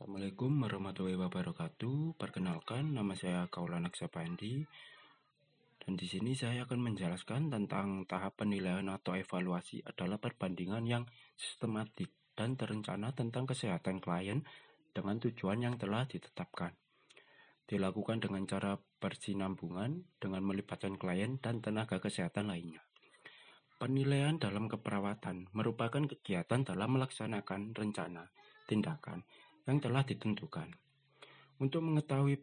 Assalamualaikum warahmatullahi wabarakatuh. Perkenalkan, nama saya Kaulanak Sapandi. Dan di sini saya akan menjelaskan tentang tahap penilaian atau evaluasi adalah perbandingan yang sistematik dan terencana tentang kesehatan klien dengan tujuan yang telah ditetapkan. Dilakukan dengan cara bersinambungan dengan melibatkan klien dan tenaga kesehatan lainnya. Penilaian dalam keperawatan merupakan kegiatan dalam melaksanakan rencana, tindakan, yang telah ditentukan. Untuk mengetahui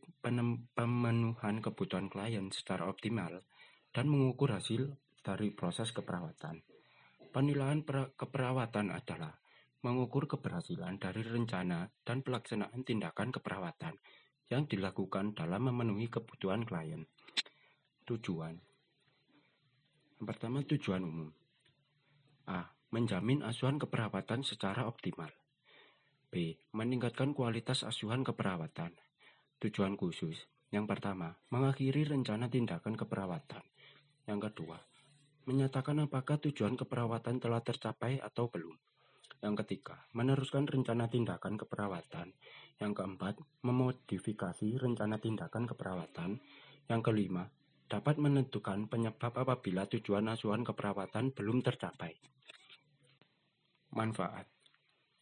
pemenuhan kebutuhan klien secara optimal dan mengukur hasil dari proses keperawatan. Penilaian keperawatan adalah mengukur keberhasilan dari rencana dan pelaksanaan tindakan keperawatan yang dilakukan dalam memenuhi kebutuhan klien. Tujuan pertama tujuan umum A. Menjamin asuhan keperawatan secara optimal B. Meningkatkan kualitas asuhan keperawatan. Tujuan khusus. Yang pertama, mengakhiri rencana tindakan keperawatan. Yang kedua, menyatakan apakah tujuan keperawatan telah tercapai atau belum. Yang ketiga, meneruskan rencana tindakan keperawatan. Yang keempat, memodifikasi rencana tindakan keperawatan. Yang kelima, dapat menentukan penyebab apabila tujuan asuhan keperawatan belum tercapai. Manfaat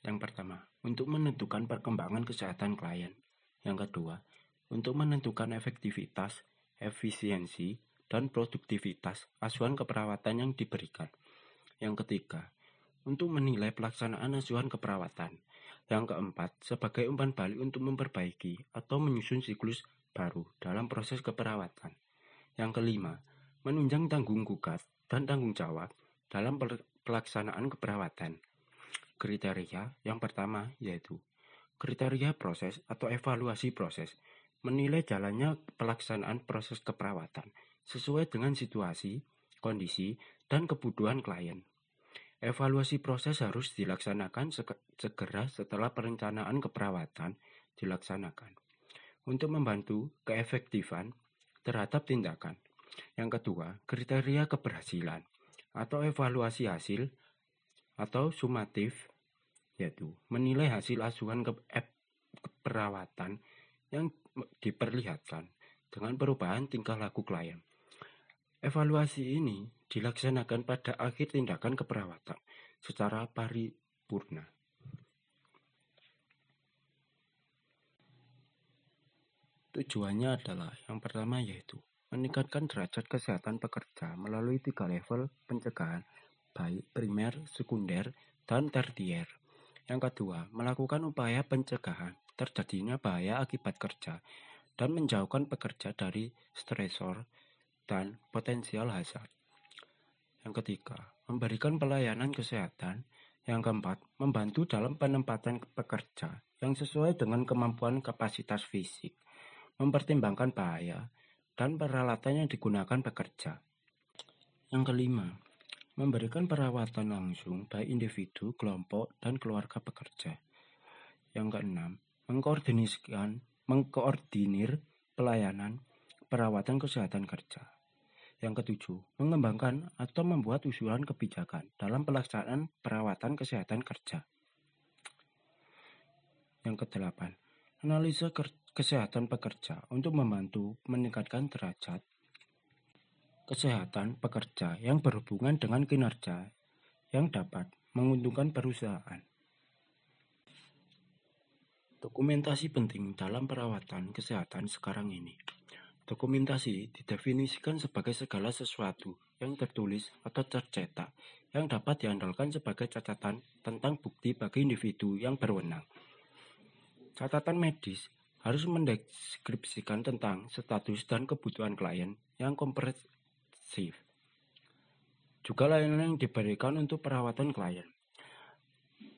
yang pertama, untuk menentukan perkembangan kesehatan klien. Yang kedua, untuk menentukan efektivitas, efisiensi, dan produktivitas asuhan keperawatan yang diberikan. Yang ketiga, untuk menilai pelaksanaan asuhan keperawatan. Yang keempat, sebagai umpan balik untuk memperbaiki atau menyusun siklus baru dalam proses keperawatan. Yang kelima, menunjang tanggung gugat dan tanggung jawab dalam pelaksanaan keperawatan. Kriteria yang pertama yaitu kriteria proses atau evaluasi proses, menilai jalannya pelaksanaan proses keperawatan sesuai dengan situasi, kondisi, dan kebutuhan klien. Evaluasi proses harus dilaksanakan segera setelah perencanaan keperawatan dilaksanakan untuk membantu keefektifan terhadap tindakan. Yang kedua, kriteria keberhasilan atau evaluasi hasil atau sumatif yaitu menilai hasil asuhan ke keperawatan yang diperlihatkan dengan perubahan tingkah laku klien. Evaluasi ini dilaksanakan pada akhir tindakan keperawatan secara paripurna. Tujuannya adalah yang pertama yaitu meningkatkan derajat kesehatan pekerja melalui tiga level pencegahan baik primer, sekunder, dan tertier. Yang kedua, melakukan upaya pencegahan terjadinya bahaya akibat kerja dan menjauhkan pekerja dari stresor dan potensial hazard. Yang ketiga, memberikan pelayanan kesehatan. Yang keempat, membantu dalam penempatan pekerja yang sesuai dengan kemampuan kapasitas fisik, mempertimbangkan bahaya, dan peralatan yang digunakan pekerja. Yang kelima, memberikan perawatan langsung baik individu, kelompok, dan keluarga pekerja. Yang keenam, mengkoordinasikan, mengkoordinir pelayanan perawatan kesehatan kerja. Yang ketujuh, mengembangkan atau membuat usulan kebijakan dalam pelaksanaan perawatan kesehatan kerja. Yang kedelapan, analisa kesehatan pekerja untuk membantu meningkatkan derajat kesehatan pekerja yang berhubungan dengan kinerja yang dapat menguntungkan perusahaan. Dokumentasi penting dalam perawatan kesehatan sekarang ini. Dokumentasi didefinisikan sebagai segala sesuatu yang tertulis atau tercetak yang dapat diandalkan sebagai catatan tentang bukti bagi individu yang berwenang. Catatan medis harus mendeskripsikan tentang status dan kebutuhan klien yang komprehensif shift. Juga layanan yang diberikan untuk perawatan klien.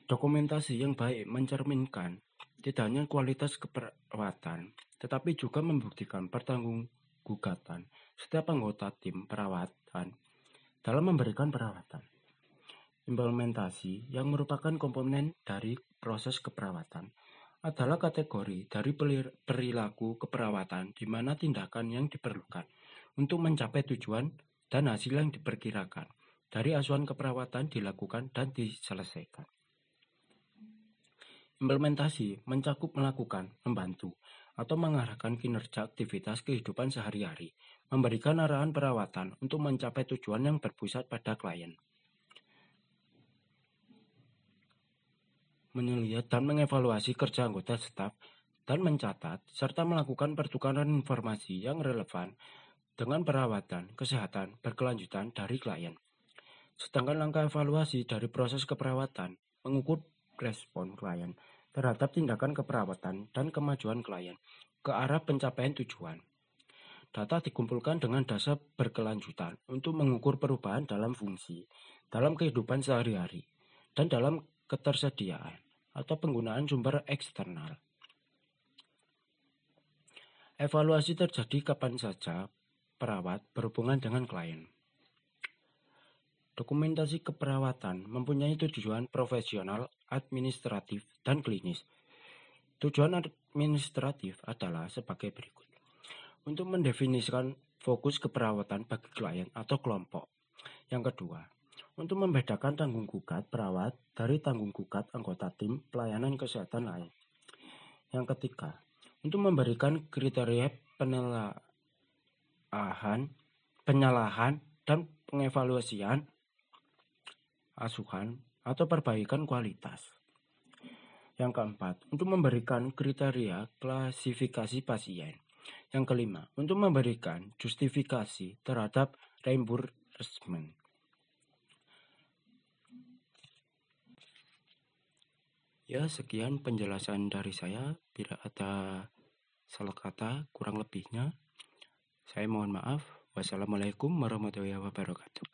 Dokumentasi yang baik mencerminkan tidak hanya kualitas keperawatan, tetapi juga membuktikan pertanggunggugatan setiap anggota tim perawatan dalam memberikan perawatan. Implementasi yang merupakan komponen dari proses keperawatan adalah kategori dari perilaku keperawatan di mana tindakan yang diperlukan untuk mencapai tujuan dan hasil yang diperkirakan dari asuhan keperawatan dilakukan dan diselesaikan. Implementasi mencakup melakukan, membantu, atau mengarahkan kinerja aktivitas kehidupan sehari-hari, memberikan arahan perawatan untuk mencapai tujuan yang berpusat pada klien. Menelihat dan mengevaluasi kerja anggota staf dan mencatat serta melakukan pertukaran informasi yang relevan dengan perawatan kesehatan berkelanjutan dari klien. Sedangkan langkah evaluasi dari proses keperawatan mengukur respon klien terhadap tindakan keperawatan dan kemajuan klien ke arah pencapaian tujuan. Data dikumpulkan dengan dasar berkelanjutan untuk mengukur perubahan dalam fungsi, dalam kehidupan sehari-hari, dan dalam ketersediaan atau penggunaan sumber eksternal. Evaluasi terjadi kapan saja perawat berhubungan dengan klien. Dokumentasi keperawatan mempunyai tujuan profesional, administratif, dan klinis. Tujuan administratif adalah sebagai berikut. Untuk mendefinisikan fokus keperawatan bagi klien atau kelompok. Yang kedua, untuk membedakan tanggung gugat perawat dari tanggung gugat anggota tim pelayanan kesehatan lain. Yang ketiga, untuk memberikan kriteria penelaahan, penyalahan, dan pengevaluasian asuhan, atau perbaikan kualitas. Yang keempat, untuk memberikan kriteria klasifikasi pasien. Yang kelima, untuk memberikan justifikasi terhadap reimbursement. Ya, sekian penjelasan dari saya. Bila ada salah kata, kurang lebihnya. Saya mohon maaf. Wassalamualaikum warahmatullahi wabarakatuh.